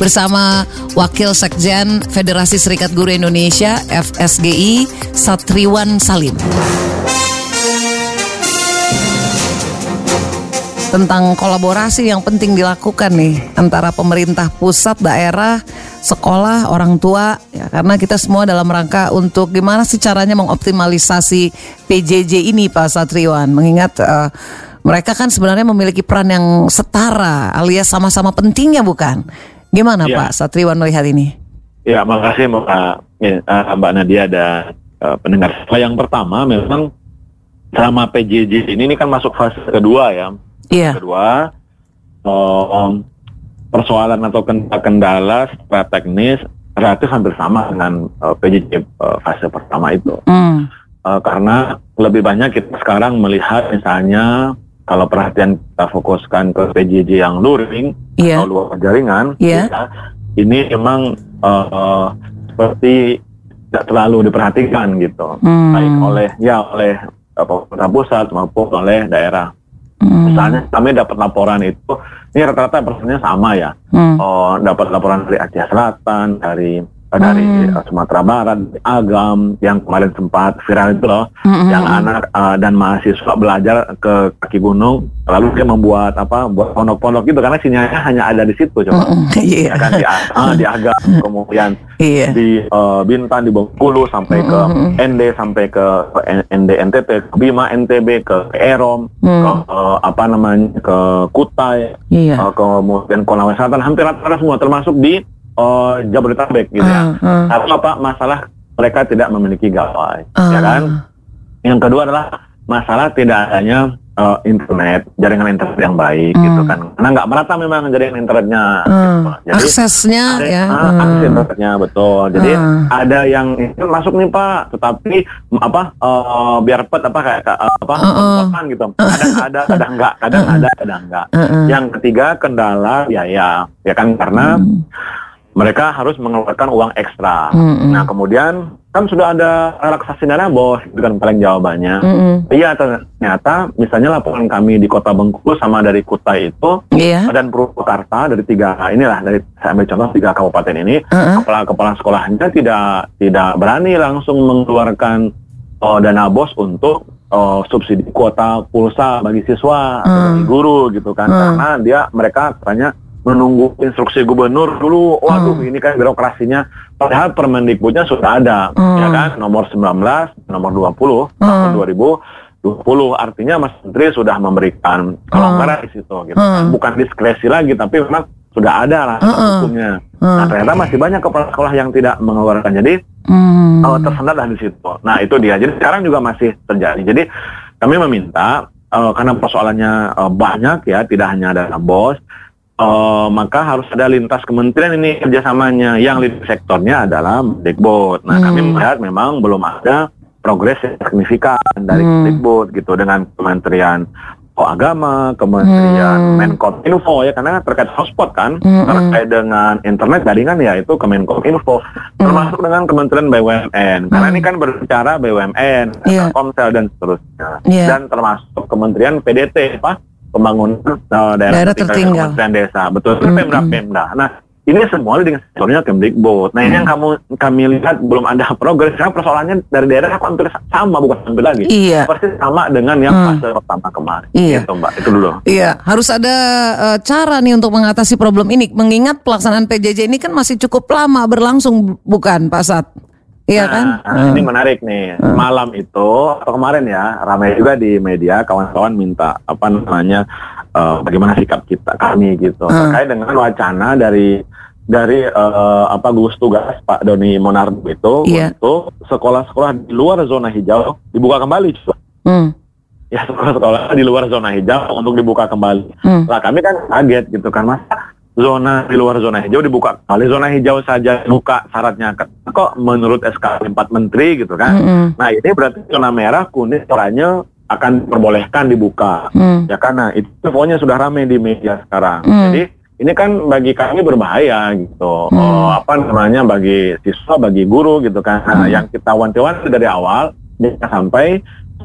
bersama Wakil Sekjen Federasi Serikat Guru Indonesia FSGI Satriwan Salim. Tentang kolaborasi yang penting dilakukan nih antara pemerintah pusat, daerah, sekolah, orang tua ya karena kita semua dalam rangka untuk gimana sih caranya mengoptimalisasi PJJ ini Pak Satriwan mengingat uh, mereka kan sebenarnya memiliki peran yang setara alias sama-sama pentingnya bukan? Gimana ya. Pak Satriwan melihat ini? Ya, makasih Mbak, eh, Mbak Nadia dan uh, pendengar. Yang pertama memang selama PJJ ini, ini kan masuk fase kedua ya Yeah. Kedua, um, persoalan atau kendala secara teknis relatif hampir sama dengan uh, PJJ uh, fase pertama itu. Mm. Uh, karena lebih banyak kita sekarang melihat misalnya kalau perhatian kita fokuskan ke PJJ yang luring yeah. atau luar jaringan, yeah. ya, ini memang uh, uh, seperti tidak terlalu diperhatikan gitu, mm. baik oleh ya oleh pemerintah pusat maupun oleh daerah. Hmm. Misalnya kami dapat laporan itu, ini rata-rata persennya sama ya. Hmm. Oh, dapat laporan dari Aceh Selatan, dari dari hmm. Eh, Sumatera Barat, Agam yang kemarin sempat viral itu loh, hmm. yang anak uh, dan mahasiswa belajar ke kaki gunung, lalu dia membuat apa, buat pondok-pondok gitu karena sinyalnya hanya ada di situ coba, hmm. yeah. ya kan di, uh, di Agam, kemudian yeah. di uh, Bintan, di Bengkulu sampai hmm. ke ND, sampai ke ND NTT, ke Bima NTB, ke Erom, hmm. ke uh, apa namanya ke Kutai, yeah. uh, kemudian Konawe Selatan, hampir rata-rata semua termasuk di uh, Jabodetabek gitu ya. Uh, uh. Apa? Masalah mereka tidak memiliki gawai, uh. ya kan? Yang kedua adalah masalah tidak adanya uh, internet, jaringan internet yang baik hmm. gitu kan. Karena nggak merata memang jaringan internetnya. Hmm. Gitu. Jadi, Aksesnya ada, ya. Uh, hmm. Akses internetnya betul. Jadi hmm. ada yang masuk nih Pak, tetapi apa uh, biar pet apa kayak uh, apa uh, uh. gitu. Kadang ada, kadang enggak, kadang uh. ada, kadang enggak. Uh, uh. Yang ketiga kendala biaya, ya kan karena hmm mereka harus mengeluarkan uang ekstra. Mm -hmm. Nah kemudian kan sudah ada relaksasi dana bos, itu kan paling jawabannya. Mm -hmm. Iya ternyata misalnya laporan kami di Kota Bengkulu sama dari Kutai itu yeah. dan Purwakarta dari tiga inilah dari saya ambil contoh tiga kabupaten ini uh -huh. kepala kepala sekolahnya tidak tidak berani langsung mengeluarkan uh, dana bos untuk uh, subsidi kuota pulsa bagi siswa uh. atau bagi guru gitu kan uh. karena dia mereka tanya menunggu instruksi gubernur dulu. Waduh, hmm. ini kan birokrasinya. Padahal Permendikbudnya sudah ada, hmm. ya kan? Nomor 19, nomor 20 hmm. tahun 2020. Artinya Mas Menteri sudah memberikan kelonggaran hmm. di situ. Gitu. Hmm. Bukan diskresi lagi, tapi memang sudah ada lah hmm. hukumnya. Hmm. Nah, ternyata masih banyak kepala sekolah yang tidak mengeluarkan. Jadi hmm. uh, tersendat lah di situ. Nah, itu dia. Jadi sekarang juga masih terjadi. Jadi kami meminta uh, karena persoalannya uh, banyak ya, tidak hanya ada bos, uh, maka harus ada lintas kementerian ini kerjasamanya. Yang lead sektornya adalah Mendikbud. Nah, hmm. kami melihat memang belum ada progres yang signifikan dari hmm. Mendikbud gitu dengan Kementerian oh, Agama, Kementerian hmm. Menkominfo ya karena terkait hotspot kan, hmm. terkait dengan internet jaringan ya itu Kemenkominfo, hmm. termasuk dengan Kementerian BUMN. Karena hmm. ini kan berbicara BUMN, yeah. Komsel dan seterusnya. Yeah. Dan termasuk Kementerian PDT, apa? Pembangunan uh, daerah, daerah tertinggal dan desa betul mm -hmm. pemda pemda nah ini semua dengan sektornya Kemdikbud. Nah ini yang kamu kami lihat belum ada progres karena persoalannya dari daerah aku hampir sama bukan hampir lagi. Iya. Persis sama dengan yang hmm. fase pertama kemarin. Iya. Itu mbak itu dulu. Iya harus ada uh, cara nih untuk mengatasi problem ini. Mengingat pelaksanaan PJJ ini kan masih cukup lama berlangsung bukan Pak Sat? Iya kan? Nah, ini menarik nih. Hmm. Malam itu atau kemarin ya ramai juga di media kawan-kawan minta apa namanya uh, bagaimana sikap kita kami gitu hmm. terkait dengan wacana dari dari uh, apa gugus tugas Pak Doni Monardo itu yeah. untuk sekolah-sekolah di luar zona hijau dibuka kembali. Hmm. Ya sekolah-sekolah di luar zona hijau untuk dibuka kembali. Hmm. Nah kami kan kaget gitu kan mas zona di luar zona hijau dibuka kali zona hijau saja buka syaratnya kok menurut SK 4 Menteri gitu kan. Mm -hmm. Nah ini berarti zona merah kuning oranye akan diperbolehkan dibuka mm. ya karena itu pokoknya sudah ramai di media sekarang. Mm. Jadi ini kan bagi kami berbahaya gitu. Mm. Oh, apa namanya bagi siswa, bagi guru gitu kan. Nah, mm. yang kita wanti-wanti dari awal sampai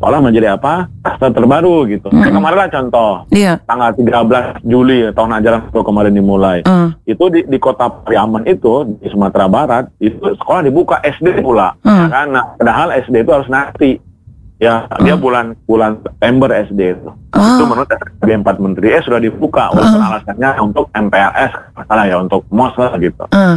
sekolah menjadi apa klaster terbaru gitu. Mm. Kayak kemarin lah contoh Iya. tanggal 13 Juli tahun ajaran baru kemarin dimulai. Uh, Itu di, di kota Pariaman itu di Sumatera Barat itu sekolah dibuka SD pula. Hmm. Ya? Nah, padahal SD itu harus nanti. Ya, dia bulan bulan September SD itu. Ah. Itu menurut SKB 4 Menteri eh sudah dibuka walaupun alasannya untuk MPLS salah ya untuk MOS lah gitu. uh,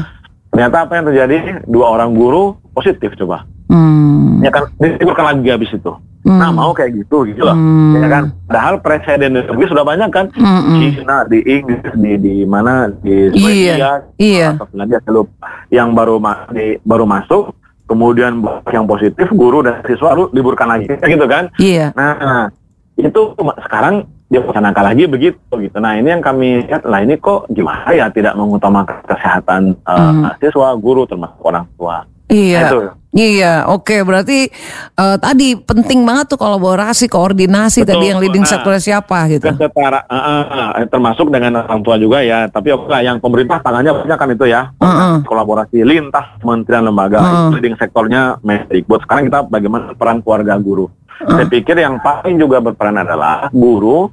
Ternyata apa yang terjadi? Dua orang guru positif coba. hmm, Ya kan diliburkan lagi habis itu. Hmm. Nah, mau kayak gitu gitu loh. Hmm. Ya kan? Padahal presiden di negeri sudah banyak kan. Hmm, hmm. Cina, di Inggris, di di mana di Swedia, Iya, iya. atau Finlandia lupa. yang baru ma- di, baru masuk, kemudian yang positif, guru dan siswa lalu liburkan lagi, Kayak gitu kan? iya. Nah, itu sekarang dia laksanakan lagi begitu gitu. Nah, ini yang kami lihat lah ini kok gimana ya tidak mengutamakan kesehatan uh, Hmm. siswa, guru termasuk orang tua. Iya. Nah, itu. Iya, oke. Berarti eh, tadi penting banget tuh kolaborasi, koordinasi Betul, tadi yang leading nah. sektornya siapa gitu. Kesetara, uh, uh, uh, termasuk dengan orang tua juga ya. Tapi oke yang pemerintah tangannya banyak kan itu ya. Uh-uh. Kolaborasi lintas kementerian lembaga, Uh-uh. leading sektornya Mendikbud. Sekarang kita bagaimana peran keluarga guru. Saya pikir yang paling juga berperan adalah guru,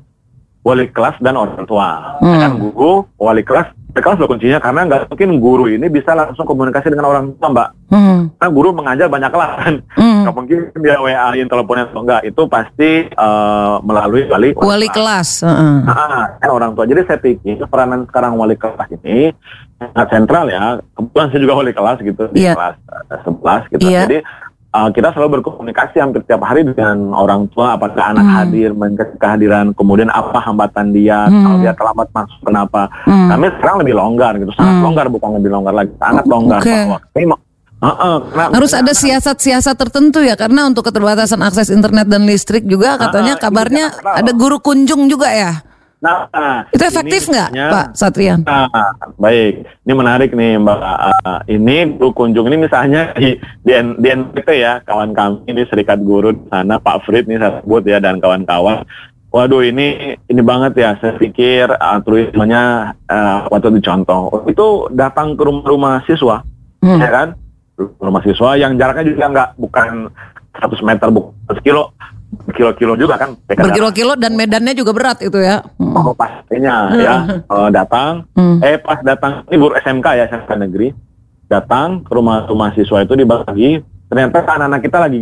wali kelas dan orang tua. Hmm. Kan guru, wali kelas, kelas loh kuncinya karena nggak mungkin guru ini bisa langsung komunikasi dengan orang tua, Mbak. Hmm, Karena guru mengajar banyak kelas kan. hmm. Nggak mungkin dia WA-in teleponnya atau enggak. Itu pasti eh, melalui wali Wali kelas. heeh. Ah, kan orang tua. Jadi saya pikir peranan sekarang wali kelas ini sangat sentral ya. Kebetulan saya juga wali kelas gitu di Iya. kelas eh, 11 gitu. Iya. Jadi uh, kita selalu berkomunikasi hampir tiap hari dengan orang tua apakah anak Hmm. hadir, mengenai kehadiran, kemudian apa hambatan dia, Hmm. kalau dia terlambat masuk kenapa. Hmm. Kami sekarang lebih longgar gitu, sangat Hmm. longgar bukan lebih longgar lagi, sangat Oh, longgar oke. bahwa mau- Heeh, karena- Harus ada siasat-siasat tertentu ya karena untuk keterbatasan akses internet dan listrik juga katanya Ah, kabarnya ada guru kunjung juga ya. Nah, Itu efektif nggak, Pak Satrian? Nah, baik. Ini menarik nih, Mbak. Uh, ini kunjung ini misalnya di, di, di NPT ya, kawan kami ini Serikat Guru di sana, Pak Frid nih saya sebut ya, dan kawan-kawan. Waduh, ini ini banget ya. Saya pikir altruismenya uh, waktu itu contoh. Itu datang ke rumah-rumah siswa, Hmm. ya kan? Rumah siswa yang jaraknya juga nggak bukan 100 meter, bukan 100 kilo, kilo-kilo juga kan. Berkilo-kilo dan medannya juga berat itu ya. Hmm. Oh pastinya ya Eh, datang Hmm. eh pas datang ini guru SMK ya SMK negeri datang ke rumah rumah siswa itu dibagi ternyata anak-anak kita lagi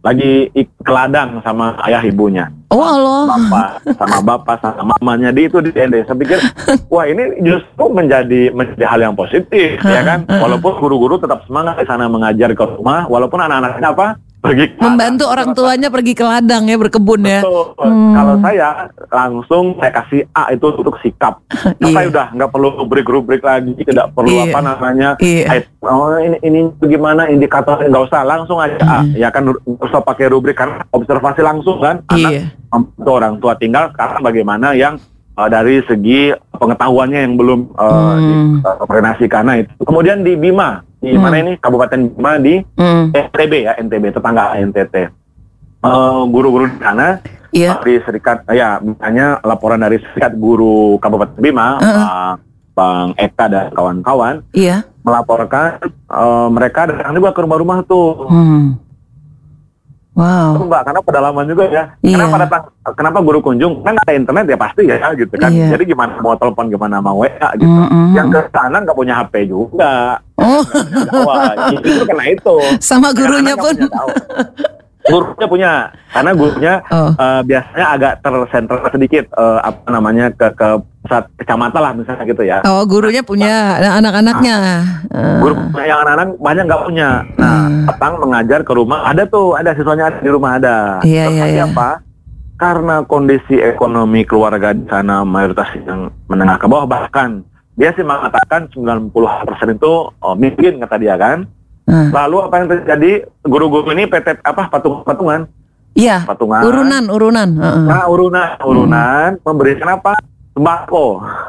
lagi ik- ke ladang sama ayah ibunya Oh Allah. bapak sama bapak sama mamanya di itu di ND saya pikir wah ini justru menjadi menjadi hal yang positif ya kan walaupun guru-guru tetap semangat di sana mengajar ke rumah walaupun anak-anaknya apa pergi ke ladang. Membantu orang tuanya pergi ke ladang ya berkebun ya. Betul. Hmm. Kalau saya langsung saya kasih A itu untuk sikap. Nah, Iya. Saya udah nggak perlu rubrik-rubrik lagi, tidak perlu Iya. apa namanya. Iya. eh, Oh ini ini bagaimana indikator nggak usah langsung aja A. Ya kan nggak usah pakai rubrik karena observasi langsung kan. Anak Iya. membantu orang tua tinggal sekarang bagaimana yang eh, dari segi pengetahuannya yang belum uh, Hmm. karena itu. Kemudian di Bima, di Hmm. mana ini Kabupaten Bima di Hmm. NTB ya, NTB tetangga NTT. Eh, guru-guru di sana Iya. dari serikat ya misalnya laporan dari serikat guru Kabupaten Bima Heeh. Pak Bang Eka dan kawan-kawan Iya. melaporkan eh, mereka datang juga ke rumah-rumah tuh Hmm. Wow. Mbak karena pedalaman juga ya Iya. kenapa datang kenapa guru kunjung kan ada internet ya pasti ya gitu kan Iya. jadi gimana mau telepon gimana mau WA gitu Mm-mm. yang ke sana nggak punya HP juga Oh, Wah, itu karena itu sama gurunya pun. gurunya punya. Karena gurunya Oh. eh, biasanya agak tersentral sedikit eh, apa namanya ke ke pusat kecamatan lah misalnya gitu ya. Oh, gurunya punya anak-anaknya. Eh, guru yang anak-anak banyak nggak punya. Nah datang mengajar ke rumah ada tuh ada siswanya ada di rumah ada. Iya, iya, iya. apa? Karena kondisi ekonomi keluarga di sana mayoritas yang menengah ke bawah bahkan dia sih mengatakan 90% itu oh, miskin kata dia kan eh. lalu apa yang terjadi guru-guru ini PT apa patung-patungan Iya. patungan Urunan, urunan. Heeh. Nah, urunan, urunan memberikan apa? Sembako.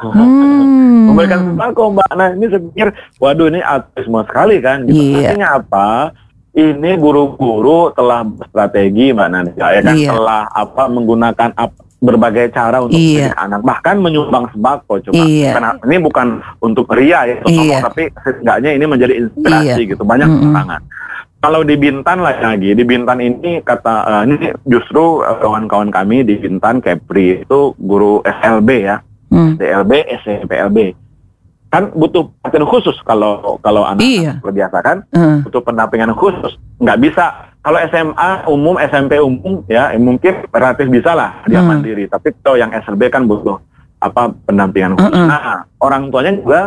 Hmm. memberikan sembako, Mbak. Nah, ini saya pikir, waduh ini altruisme sekali kan. Gitu. Iya. Artinya apa? Ini guru-guru telah strategi, Mbak Nanda, ya kan? Iya. Telah apa menggunakan ap- berbagai cara untuk Iya. anak, bahkan menyumbang sembako. Coba, Iya. Karena ini bukan untuk ria ya, untuk Iya. sombong, tapi setidaknya ini menjadi inspirasi Iya. gitu. Banyak Mm-mm. tantangan. kalau di Bintan lah lagi di Bintan ini kata uh, ini justru uh, kawan-kawan kami di Bintan Kepri itu guru SLB ya hmm. DLB SLB kan butuh perhatian khusus kalau kalau anak iya. terbiasa kan uh. butuh pendampingan khusus nggak bisa kalau SMA umum SMP umum ya mungkin relatif bisa lah dia uh. mandiri tapi kalau yang SLB kan butuh apa pendampingan khusus uh -uh. nah orang tuanya juga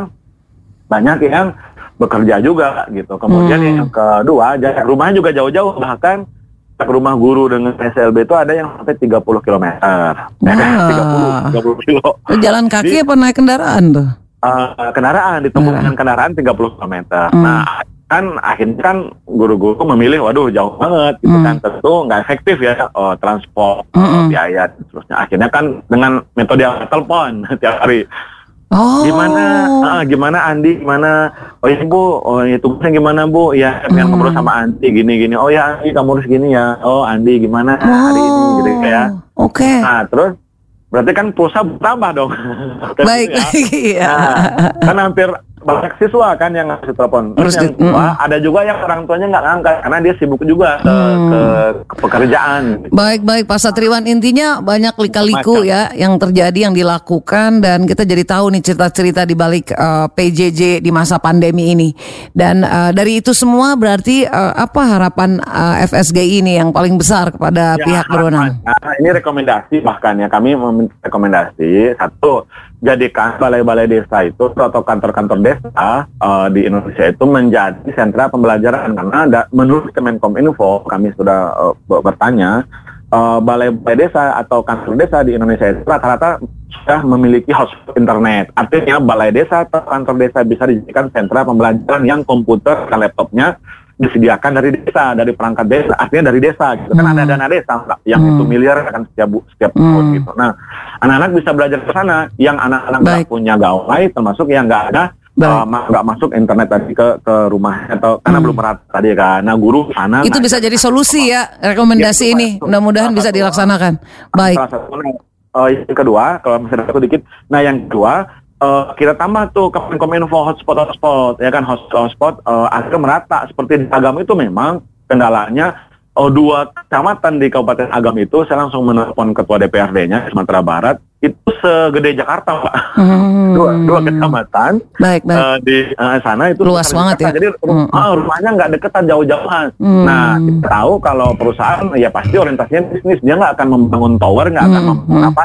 banyak yang bekerja juga gitu. Kemudian hmm. yang kedua, jarak rumahnya juga jauh-jauh bahkan ke rumah guru dengan SLB itu ada yang sampai 30 km. Nah, 30, 30 kilo. Jalan kaki Jadi, apa naik kendaraan tuh? Uh, kendaraan, ditempuh dengan kendaraan 30 km. Hmm. Nah, kan akhirnya kan guru-guru memilih, waduh jauh banget, gitu hmm. kan tentu nggak efektif ya oh, transport, hmm. biaya, terusnya. Akhirnya kan dengan metode yang telepon tiap hari Oh. Gimana? Ah, gimana Andi? Gimana? Oh ya Bu, oh ya tugasnya gimana Bu? Ya pengen hmm. ngobrol sama Andi gini gini. Oh ya Andi kamu harus gini ya. Oh Andi gimana oh. hari ini gitu ya. Oke. Okay. Nah terus berarti kan pulsa bertambah dong. Baik, ya. iya. Nah, kan hampir banyak siswa kan yang ngasih telepon. Terus yang di, mm. ada juga yang orang tuanya nggak ngangkat karena dia sibuk juga ke, hmm. ke, ke pekerjaan. Baik baik Pak Satriwan intinya banyak lika-liku ya yang terjadi yang dilakukan dan kita jadi tahu nih cerita-cerita di balik uh, eh, PJJ di masa pandemi ini. Dan uh, dari itu semua berarti uh, apa harapan uh, FSGI ini yang paling besar kepada ya, pihak berwenang? Nah, ini rekomendasi bahkan ya kami meminta rekomendasi satu jadikan balai-balai desa itu atau kantor-kantor desa uh, di Indonesia itu menjadi sentra pembelajaran karena ada, menurut Kemenkominfo kami sudah uh, bertanya uh, balai-balai desa atau kantor desa di Indonesia itu rata-rata sudah memiliki hotspot internet. Artinya balai desa atau kantor desa bisa dijadikan sentra pembelajaran yang komputer dan laptopnya disediakan dari desa, dari perangkat desa, artinya dari desa gitu. Kan ada hmm. dana desa yang hmm. itu miliar kan setiap setiap hmm. tahun gitu. Nah, anak-anak bisa belajar ke sana, yang anak-anak nggak punya gawai termasuk yang nggak ada uh, nggak uh, masuk internet tadi ke ke rumah atau karena hmm. belum merata tadi kan. Nah, guru sana Itu bisa jadi solusi ya rekomendasi ya, ini. Mudah-mudahan bisa dilaksanakan. Baik. Uh, yang kedua, kalau masih ada sedikit, nah yang kedua uh, kita tambah tuh Kemenkominfo hotspot hotspot ya kan hotspot hotspot uh, agar merata seperti di Agam itu memang kendalanya oh, dua kecamatan di Kabupaten Agam itu saya langsung menelpon ketua DPRD-nya Sumatera Barat itu segede Jakarta pak hmm. dua dua kecamatan baik, baik. Uh, di uh, sana itu luas banget ya jadi hmm. uh, rumahnya nggak deketan jauh-jauhan hmm. nah kita tahu kalau perusahaan ya pasti orientasinya bisnis dia nggak akan membangun tower nggak akan hmm. membangun apa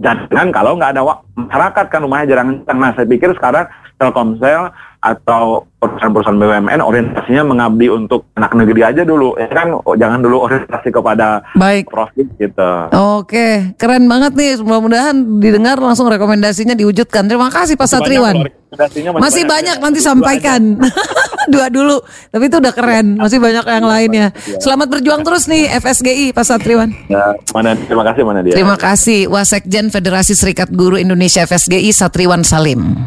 jangan kalau nggak ada masyarakat kan rumahnya jarang nah saya pikir sekarang Telkomsel atau perusahaan-perusahaan BUMN orientasinya mengabdi untuk anak negeri aja dulu ya kan jangan dulu orientasi kepada Baik. profit gitu. Oke, keren banget nih. Mudah-mudahan didengar langsung rekomendasinya diwujudkan. Terima kasih Pak Satriwan. Masih, masih banyak, banyak nanti sampaikan. Dua dulu, tapi itu udah keren. Masih banyak yang lainnya. Selamat berjuang terus nih FSGI Pak Satriwan. Ya, mana terima kasih mana dia. Terima kasih Wasekjen Federasi Serikat Guru Indonesia FSGI Satriwan Salim.